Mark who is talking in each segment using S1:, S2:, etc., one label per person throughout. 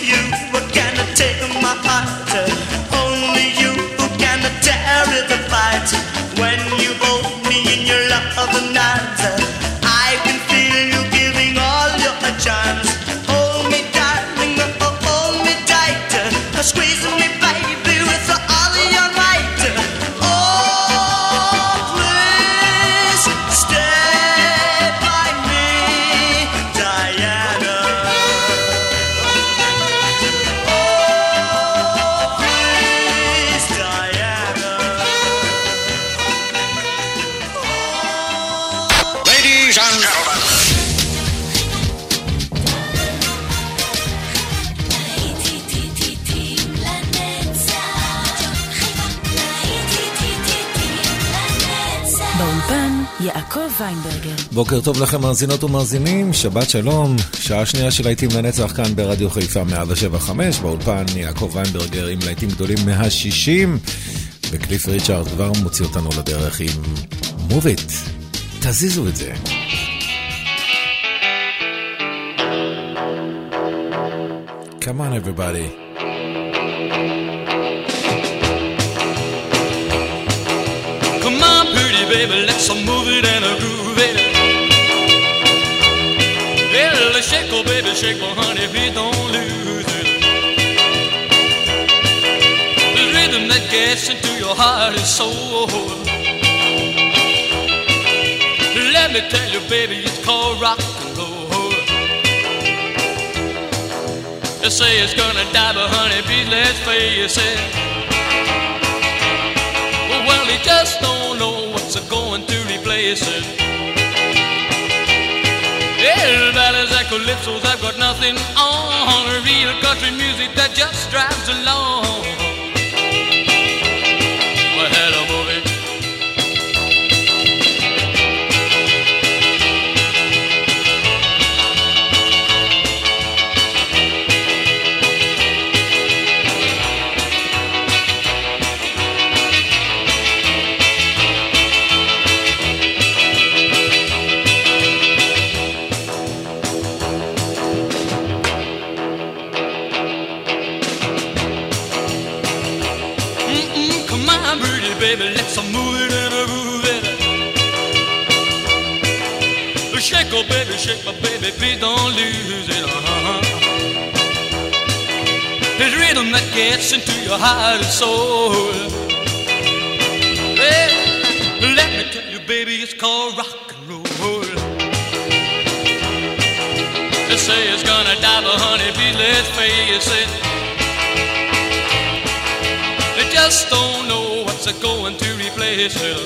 S1: you
S2: בוקר טוב לכם מאזינות ומאזינים, שבת שלום, שעה שנייה של להיטים לנצח כאן ברדיו חיפה 175, באולפן יעקב ויינברגר עם להיטים גדולים מהשישים, וקליף ריצ'ארד כבר מוציא אותנו לדרך עם מוב איט, תזיזו את זה. Come on everybody.
S3: Come on, pretty baby, let's move it and a groove please don't lose it. The rhythm that gets into your heart and soul. Let me tell you, baby, it's called rock and roll. They say it's gonna die, but honey, please let's face it. Well, he just don't know what's going to replace it. Calypsos, I've got nothing on. Real country music that just drives along. Gets into your heart and soul. Well, let me tell you, baby, it's called rock and roll. They say it's gonna die, but honey, please let's face it. They just don't know what's going to replace it.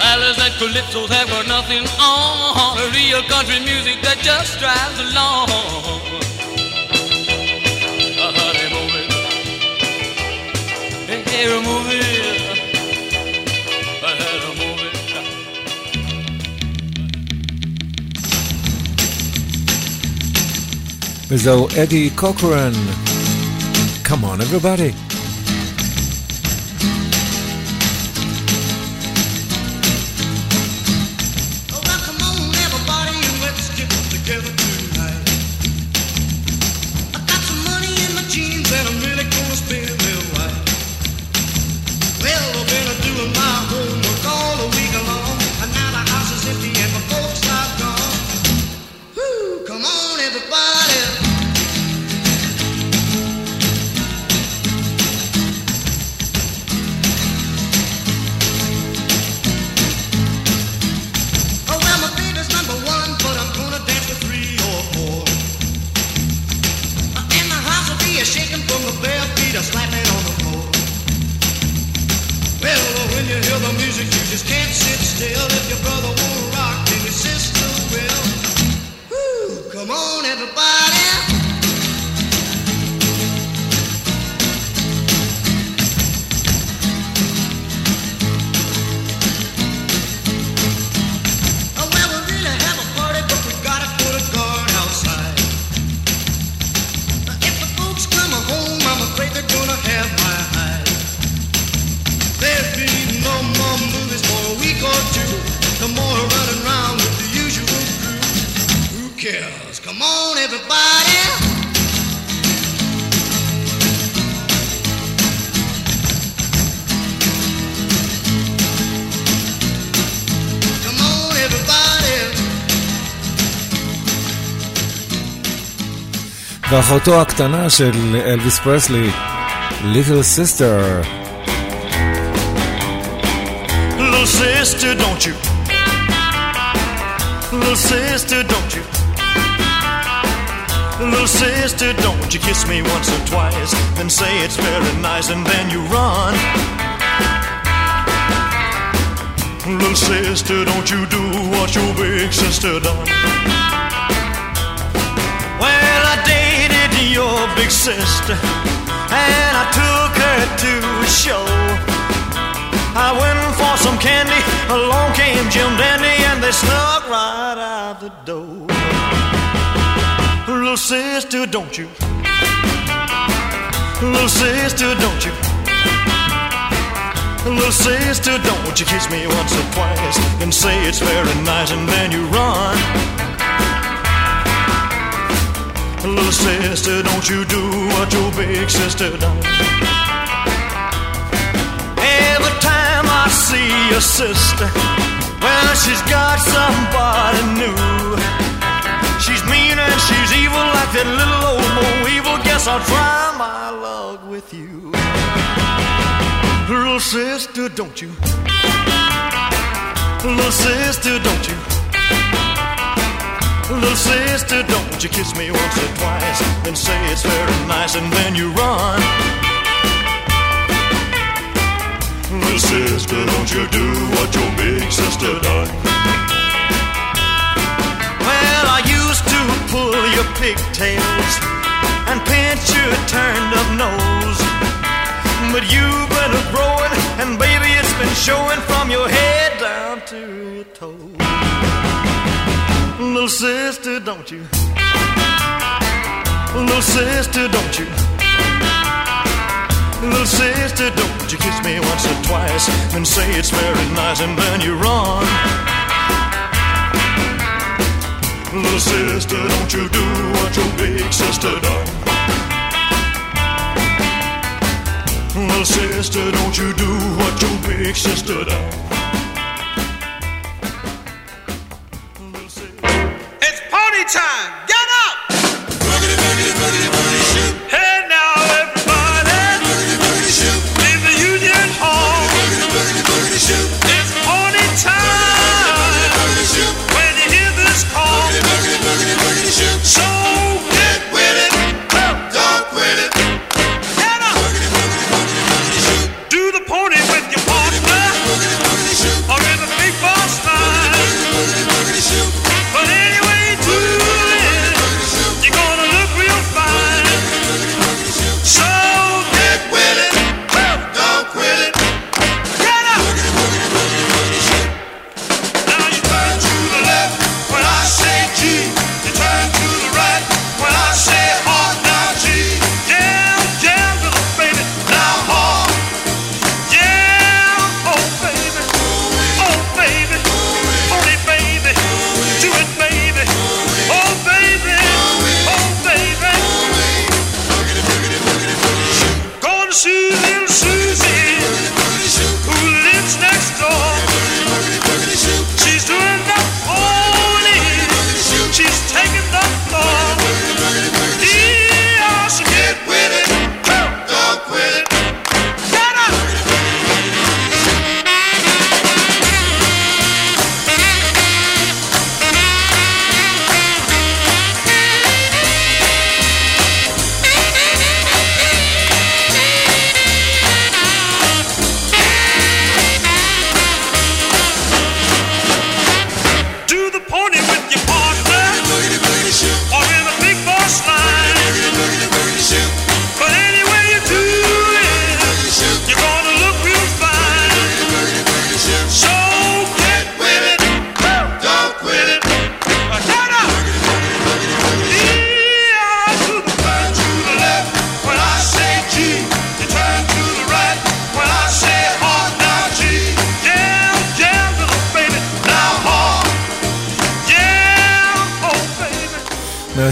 S3: Ballads and calypsos have got nothing on. Real country music that just drives along. had a movie. I had a movie.
S2: וזהו אדי קוקרן. Come on everybody.
S4: Kills. Come on, everybody. Come on, everybody.
S2: ואחותו הקטנה של אלוויס פרסלי, ליטל סיסטר.
S5: Little sister, don't you? Little sister? Little sister, don't you kiss me once or twice, then say it's very nice, and then you run. Little sister, don't you do what your big sister done? Well, I dated your big sister, and I took her to a show. I went for some candy, along came Jim Dandy, and they snuck right out the door. Little sister, don't you? Little sister, don't you? Little sister, don't you kiss me once or twice and say it's very nice, and then you run. Little sister, don't you do what your big sister does. Every time I see your sister, well, she's got somebody new. I'll try my luck with you. Little sister, don't you? Little sister, don't you? Little sister, don't you kiss me once or twice, and say it's very nice, and then you run. Little sister, don't you do what your big sister done? Well, I used to pull your pigtails and pinch your turned up nose. But you've been a growing, and baby, it's been showing from your head down to your toes. Little sister, don't you? Little sister, don't you? Little sister, don't you kiss me once or twice and say it's very nice and then you run. Little sister, don't you do what your big sister done. Little sister, don't you do what your big sister done.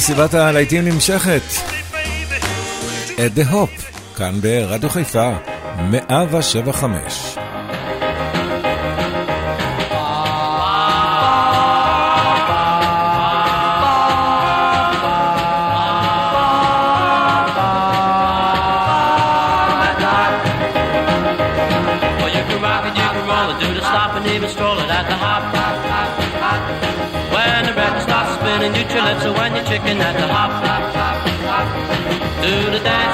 S2: ומסיבת הלהיטים נמשכת. את דה הופ, כאן ברדיו חיפה, 175.
S6: Do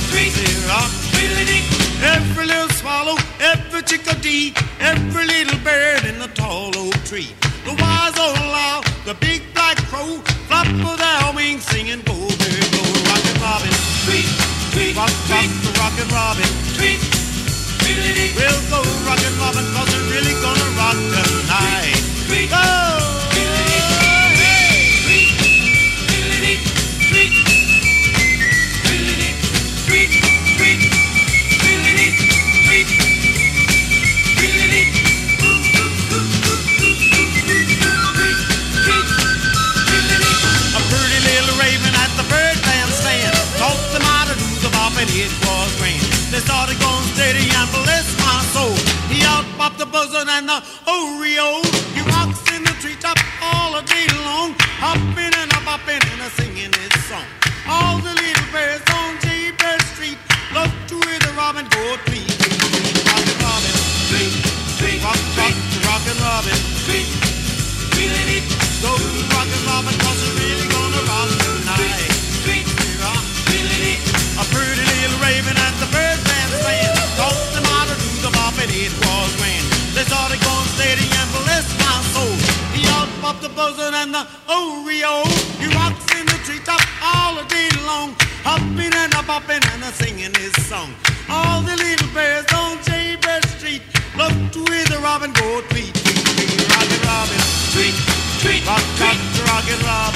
S6: rock,
S7: every little swallow, every chickadee, every little bird in the tall oak tree. The wise old owl, the big black crow, flap of their wings singing go bird go rockin' robin. Tweet, tweet, rock, rock, the rockin' robin. Tweet, we'll go rockin' robin 'cause we're really gonna rock tonight. Go! A started going steady and bless my soul. He out popped the buzzard and the oriole. He rocks in the treetop all the day long, hopping and a bopping and a singing his song. All the little birds on Jaybird Street love to hear the robin go tweet, tweet, tweet, rockin' robin, tweet, tweet, rock, rock, rockin' robin, tweet. Go rockin' robin the bop it was grand. They started going steady and bless my soul. He out popped the buzzard and the oriole. He rocks in the treetop all the day long. Hopping and a bopping and a singing his song. All the little birds on Jaybird Street love to hear the robin go tweet, tweet, tweet, rockin' robin. Tweet, tweet, rock, rock, rockin' robin. Tweet,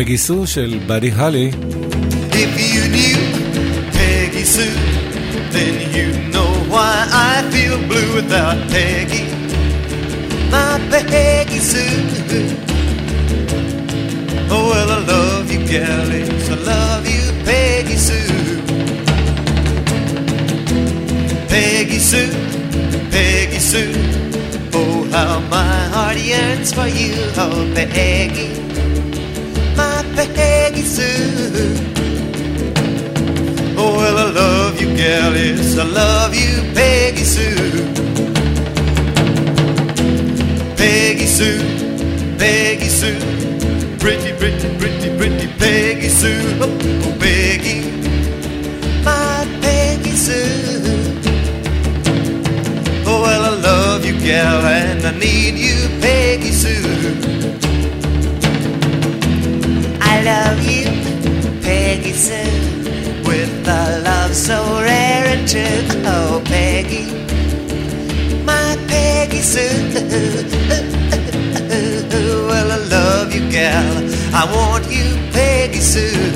S2: פגי סו של באדי הלי,
S8: If you knew Peggy Sue, then you know why I feel blue without Peggy. My Peggy Sue. Oh, well, I love you, galleys. I love you, Peggy Sue. Peggy Sue, Peggy Sue. Oh, how my heart yearns for you, oh, Peggy. Sue. Oh, well, I love you, gal, yes, I love you, Peggy Sue. Peggy Sue, Peggy Sue, pretty, pretty, pretty, pretty Peggy Sue. Oh, oh, Peggy, my Peggy Sue. Oh, well, I love you, gal, and I need you, Peggy Sue.
S9: I love you, Peggy Sue, with a love so rare and true. Oh, Peggy, my Peggy Sue.
S8: Well, I love you, gal. I want you, Peggy Sue.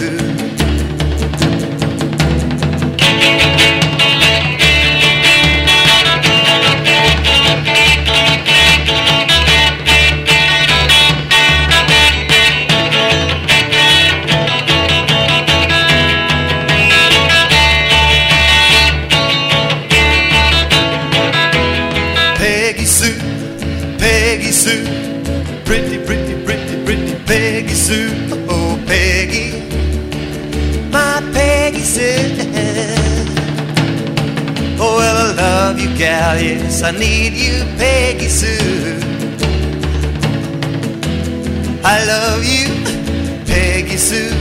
S8: Gal, yes, I need you, Peggy Sue. I love you, Peggy Sue,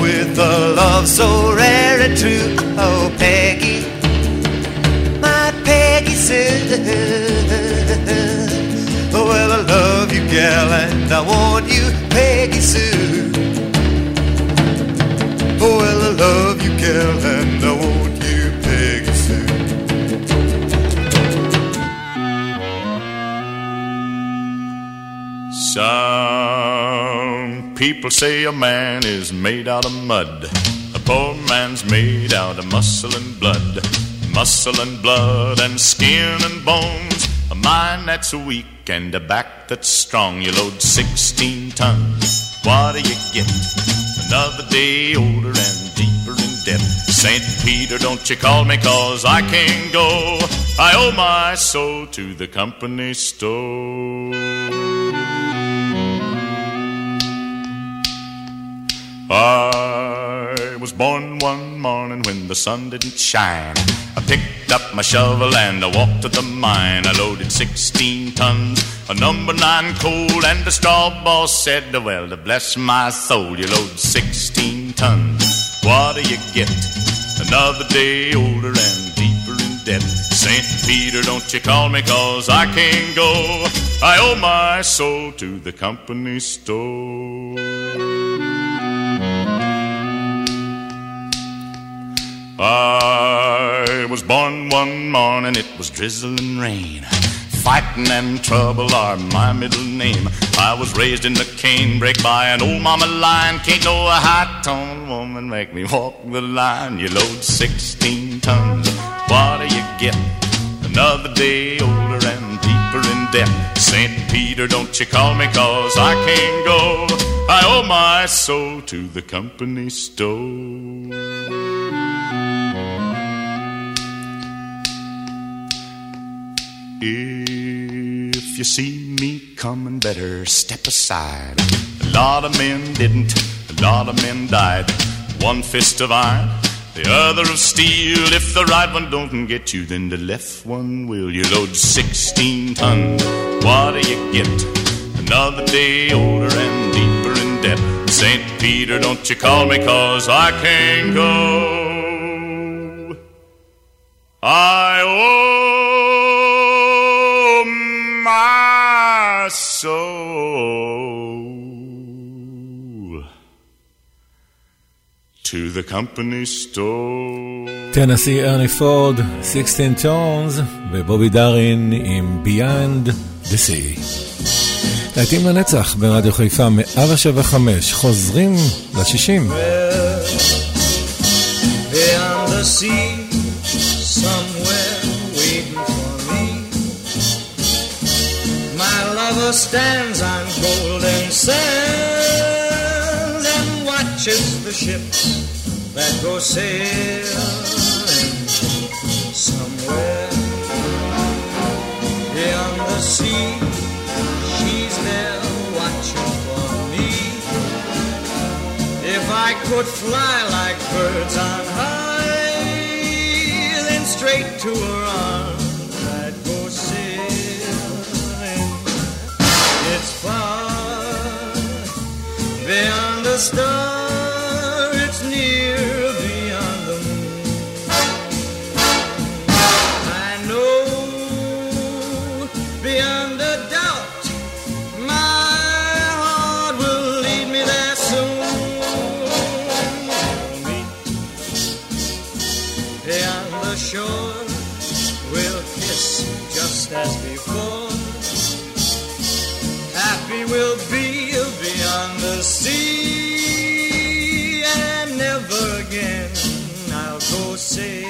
S8: with a love so rare and true. Oh, Peggy, my Peggy Sue. Oh, well, I love you, gal, and I want you, Peggy Sue. Oh, well, I love you, gal, and I
S10: people say a man is made out of mud. A poor man's made out of muscle and blood. Muscle and blood and skin and bones. A mind that's weak and a back that's strong. You load 16 tons. What do you get? Another day older and deeper in debt. St. Peter, don't you call me cause I can't go. I owe my soul to the company store. I was born one morning when the sun didn't shine. I picked up my shovel and I walked to the mine. I loaded 16 tons of number nine coal, and the straw boss said, Well, to bless my soul, you load 16 tons. What do you get? Another day older and deeper in debt. St. Peter, don't you call me cause I can't go. I owe my soul to the company store. I was born one morning, it was drizzling rain. Fighting and trouble are my middle name. I was raised in the canebrake by an old mama lion. Can't no high tone woman make me walk the line. You load 16 tons, what do you get? Another day older and deeper in debt. St. Peter, don't you call me cause I can't go. I owe my soul to the company store. If you see me coming, better step aside. A lot of men didn't, a lot of men died. One fist of iron, the other of steel. If the right one don't get you, then the left one will. You load 16 tons, what do you get? Another day older and deeper in debt. St. Peter, don't you call me, cause I can't go. I owe soul to the company store.
S2: טנסי ארני פורד, 16 טונס, ובובי דארין עם Beyond the Sea. להיטים לנצח ברדיו חיפה 175, חוזרים ל-60.
S11: Beyond the sea, stands on golden sands and watches the ships that go sailing somewhere beyond the sea. She's there watching for me. If I could fly like birds on high, then straight to her arms star, it's near beyond the moon. I know beyond a doubt my heart will lead me there soon. Meet beyond the shore, we'll kiss just as before. Happy we'll be beyond the sea, I'll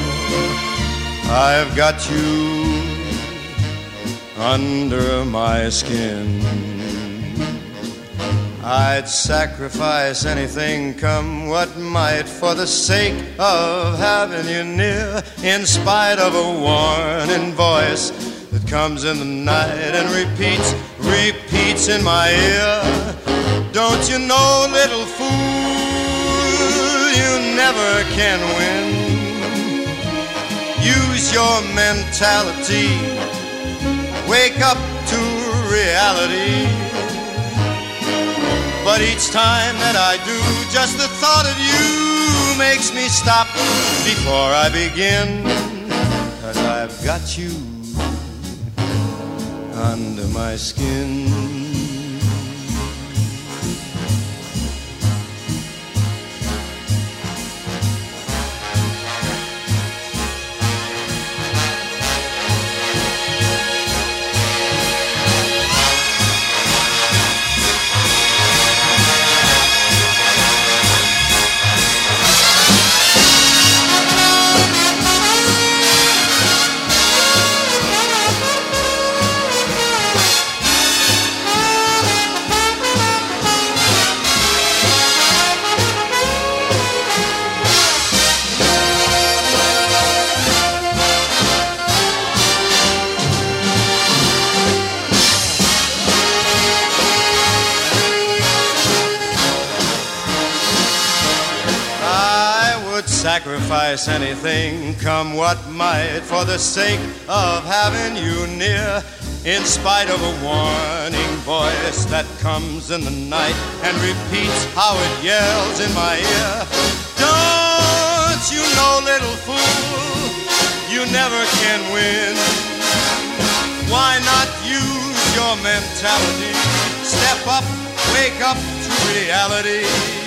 S12: I've got you under my skin? I'd sacrifice anything, come what might, for the sake of having you near, in spite of a warning voice that comes in the night and repeats, repeats in my ear. Don't you know, little fool, you never can win. Use your mentality, wake up to reality. But each time that I do, just the thought of you makes me stop before I begin. Cause I've got you under my skin. Sacrifice anything, come what might, for the sake of having you near. In spite of a warning voice that comes in the night and repeats how it yells in my ear. Don't you know, little fool, you never can win. Why not use your mentality? Step up, wake up to reality.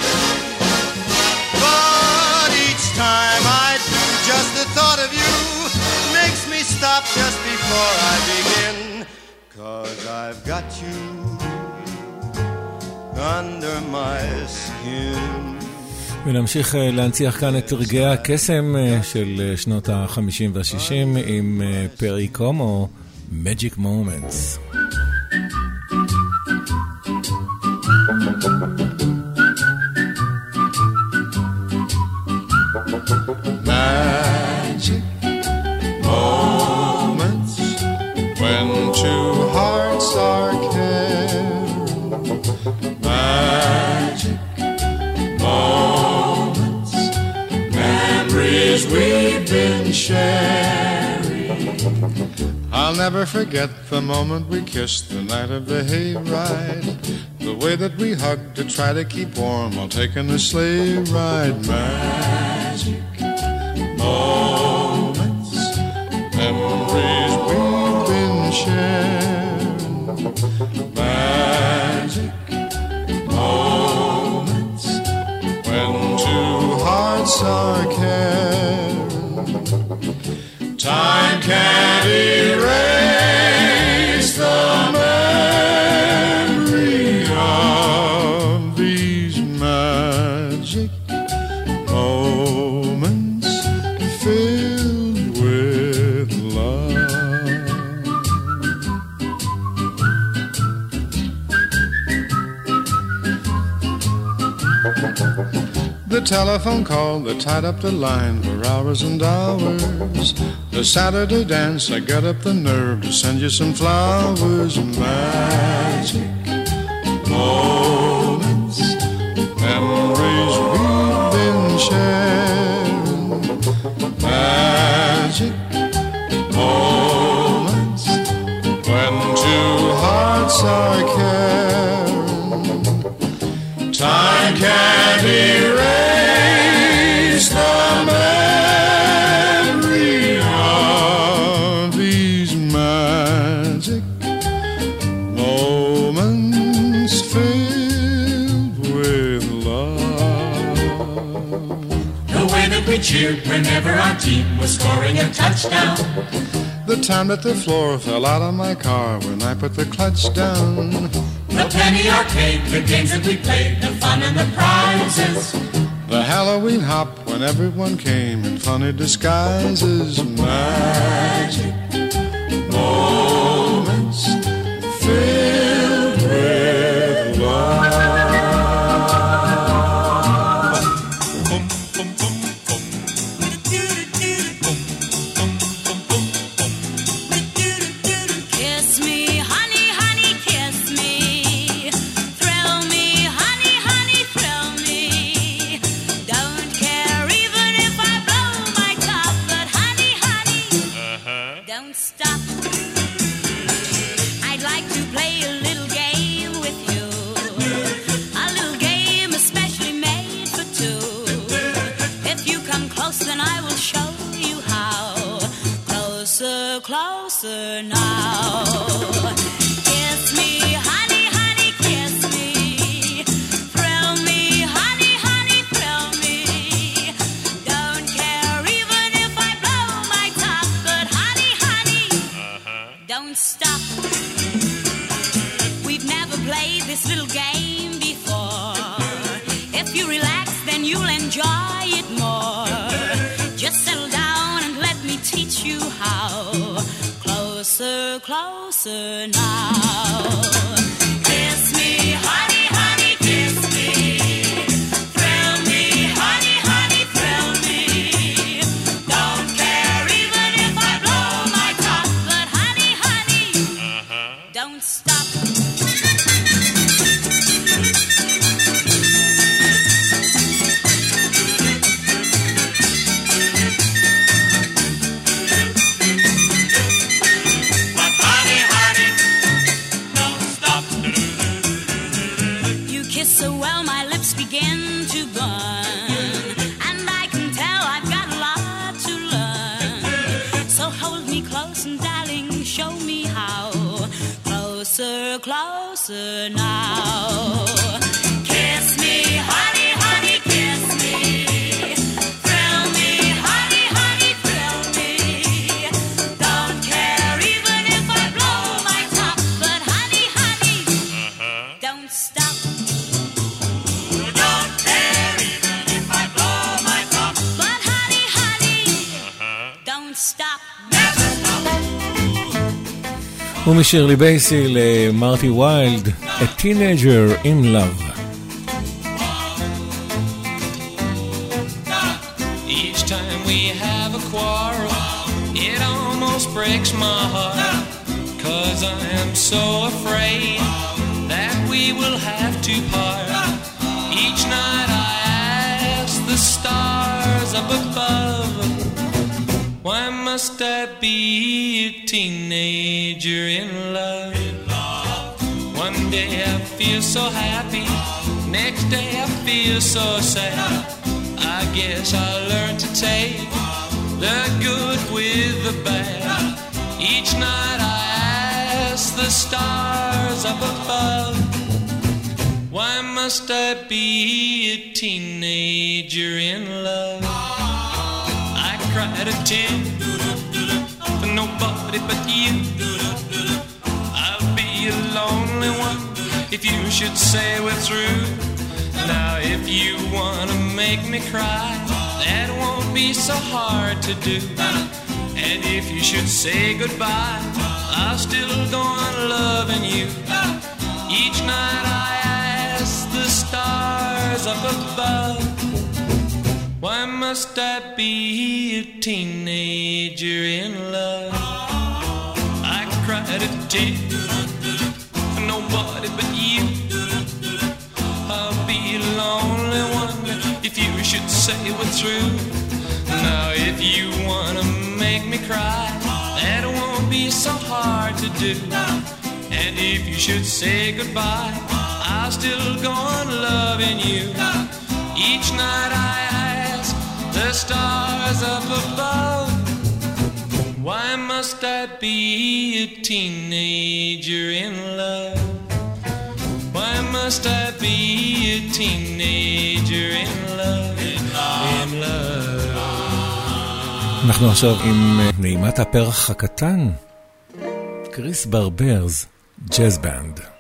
S12: Cause I've got you under my skin.
S2: ונמשיך אה, להנציח כאן את רגעי הקסם אה, של אה, שנות ה-50 וה-60 עם פרי קומו, Magic Moments.
S13: I'll never forget the moment we kissed the night of the hayride. The way that we hugged to try to keep warm while taking the sleigh ride. Magic moments, memories we've been sharing. Magic moments when two hearts are caring. Time can't erase the
S14: telephone call that tied up the line for hours and hours. The Saturday dance, I got up the nerve to send you some flowers. Magic moments, memories we've been sharing. Magic moments when two hearts are
S15: whenever our team was scoring a touchdown.
S14: The time that the floor fell out of my car when I put the clutch down.
S15: The penny arcade, the games that we played, the fun and the prizes.
S14: The Halloween hop when everyone came in funny disguises. Magic moments
S16: Closer, closer now.
S2: ומשירלי בייסי למרטי ויילד, A Teenager in Love.
S17: Each time we have a quarrel, it almost breaks my heart. Cause I am so afraid that we will have to part. Each night I ask the stars up above, why must I be a teenager In love? One day I feel so happy, next day I feel so sad. I guess I learned to take the good with the bad. Each night I ask the stars up above, why must I be a teenager in love? I cried a tear for nobody but you. Should say we're through. Now, if you wanna make me cry, that won't be so hard to do. And if you should say goodbye, I'll still go on loving you. Each night I ask the stars up above, why must I be a teenager in love? I cried a tear nobody but you. Say we're through. Now, if you wanna make me cry, that won't be so hard to do. And if you should say goodbye, I'll still go on loving you. Each night I ask the stars up above, why must I be a teenager in love? Why must I be a teenager in love?
S2: אנחנו עכשיו עם אה, נעימת הפרח הקטן, קריס ברברס, ג'אז בנד.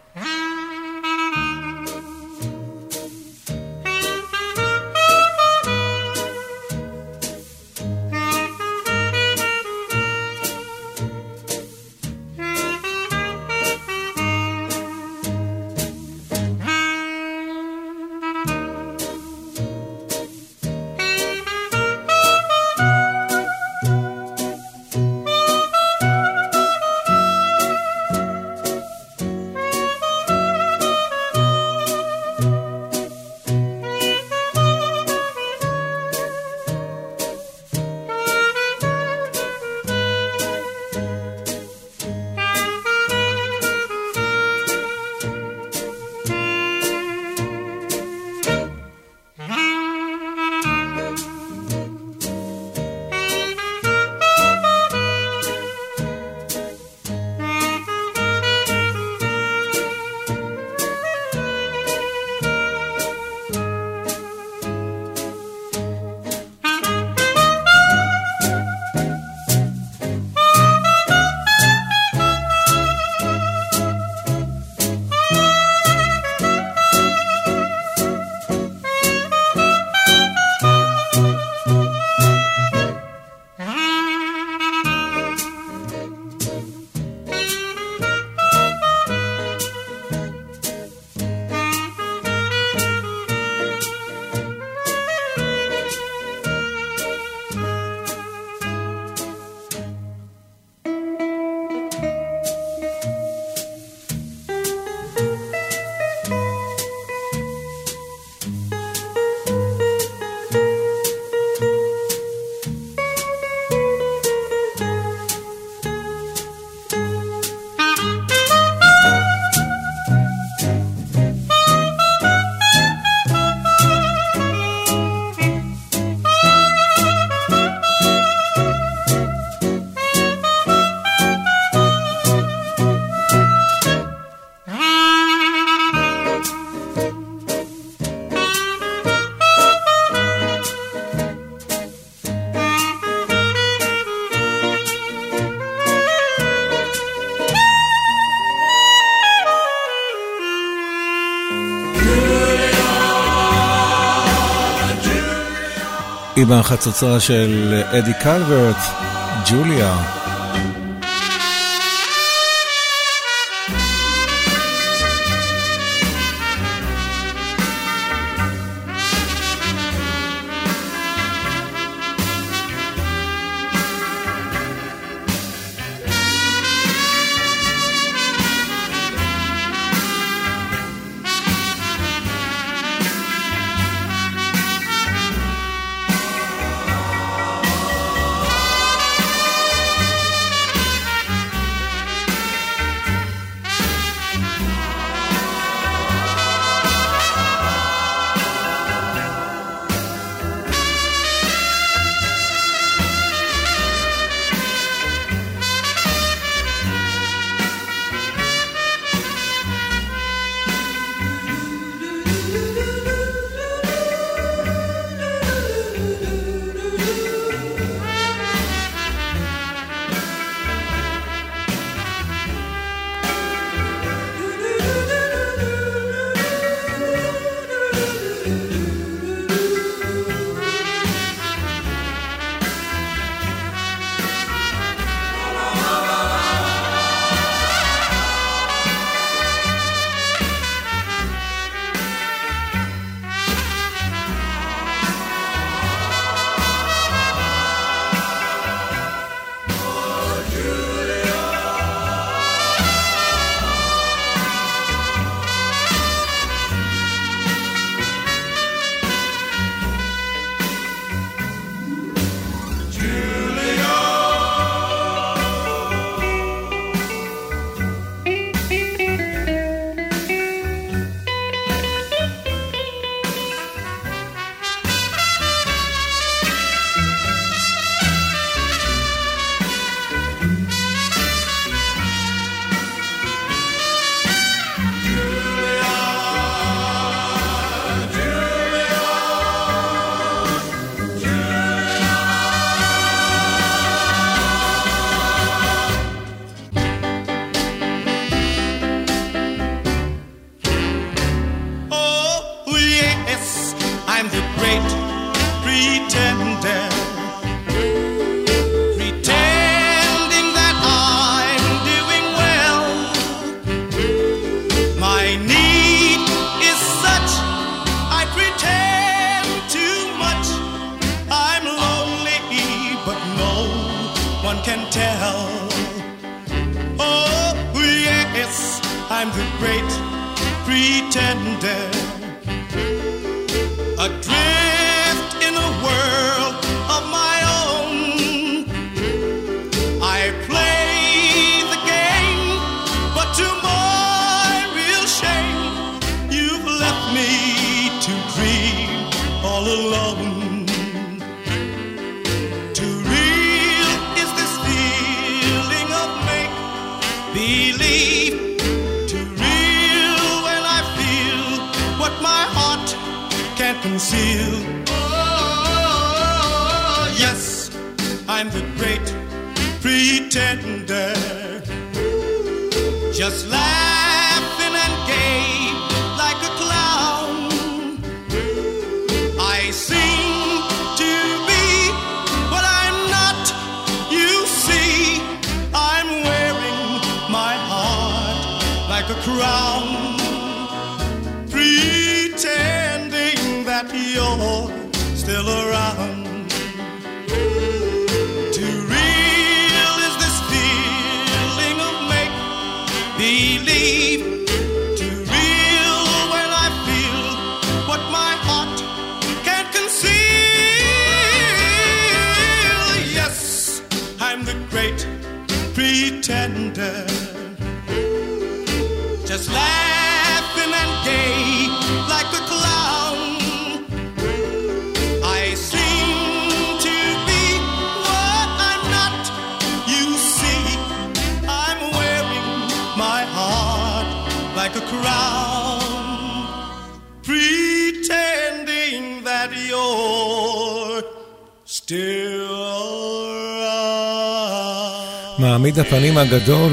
S2: עם החצוצרה של אדי קלברט, ג'וליה.
S7: I'm the great pretender. Adrift conceal. Oh, yes, I'm the great pretender. Just laughing The great pretender. Just laughing
S2: מעמיד הפנים הגדול,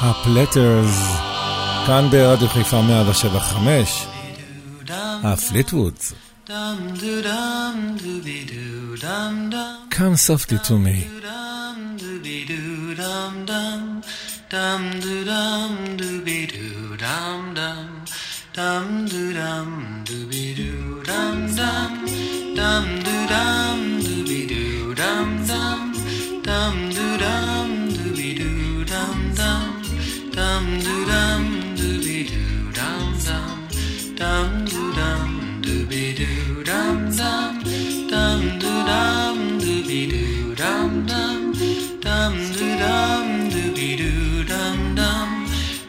S2: הפלטרס, כאן ברדיו חיפה 175,
S17: הפליטוודס.
S2: Come softly to me.
S17: dum do dum do be do dum dum dum do dum do be do dum dum dum do dum do be do dum dum dum do dum dooby doo dum. Dum dum do dum dooby doo dum. Dum dum do dum dooby doo dum. Dum dum do dum dooby doo dum. Dum dum do dum dooby doo dum. Dum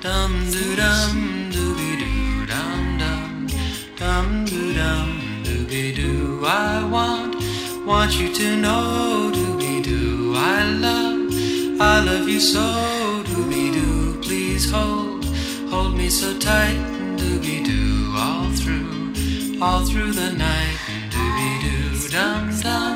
S17: dum do dum dooby doo dum. Dum dum do dum dooby doo I want want you to know I love I love you so. Dooby doo please hold hold me so tight. Dooby doo all through all through the night. Dooby doo dum dum dum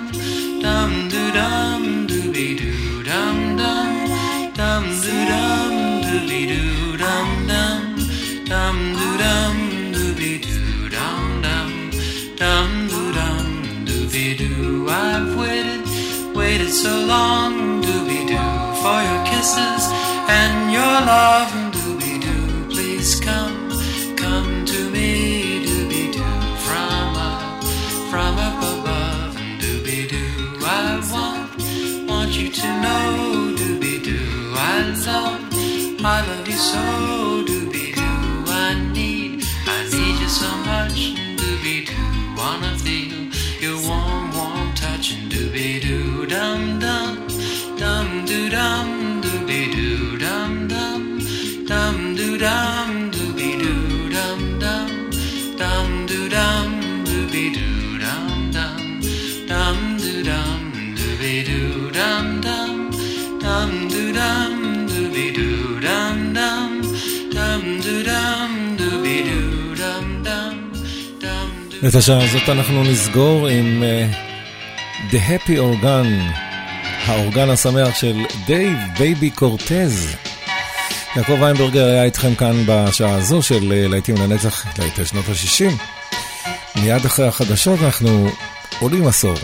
S17: so long dooby doo for your kisses and your love. Dooby doo please come come to me. Dooby doo from up from up above dooby doo I want want you to know. Dooby doo I love I love you so. Dooby doo I need I need you so much. Dooby doo wanna feel your dum dum dum do dum do be do dum dum dum do dum do be do dum dum dum do dum do be do dum dum dum do dum do be do dum dum dum do dum do be do dum dum dum do dum do be do dum dum
S2: את השעה הזאת אנחנו נסגור עם uh, The Happy Organ, האורגן השמח של דייב בייבי קורטז. יעקב ויינברגר היה איתכם כאן בשעה הזו של אה, להיטים לנצח להיטי שנות ה-60. מיד אחרי החדשות אנחנו עולים עשור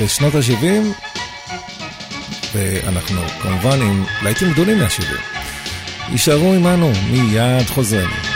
S2: לשנות ה-70, ואנחנו כמובן עם להיטים גדולים מה-70. יישארו עמנו, מיד חוזרים.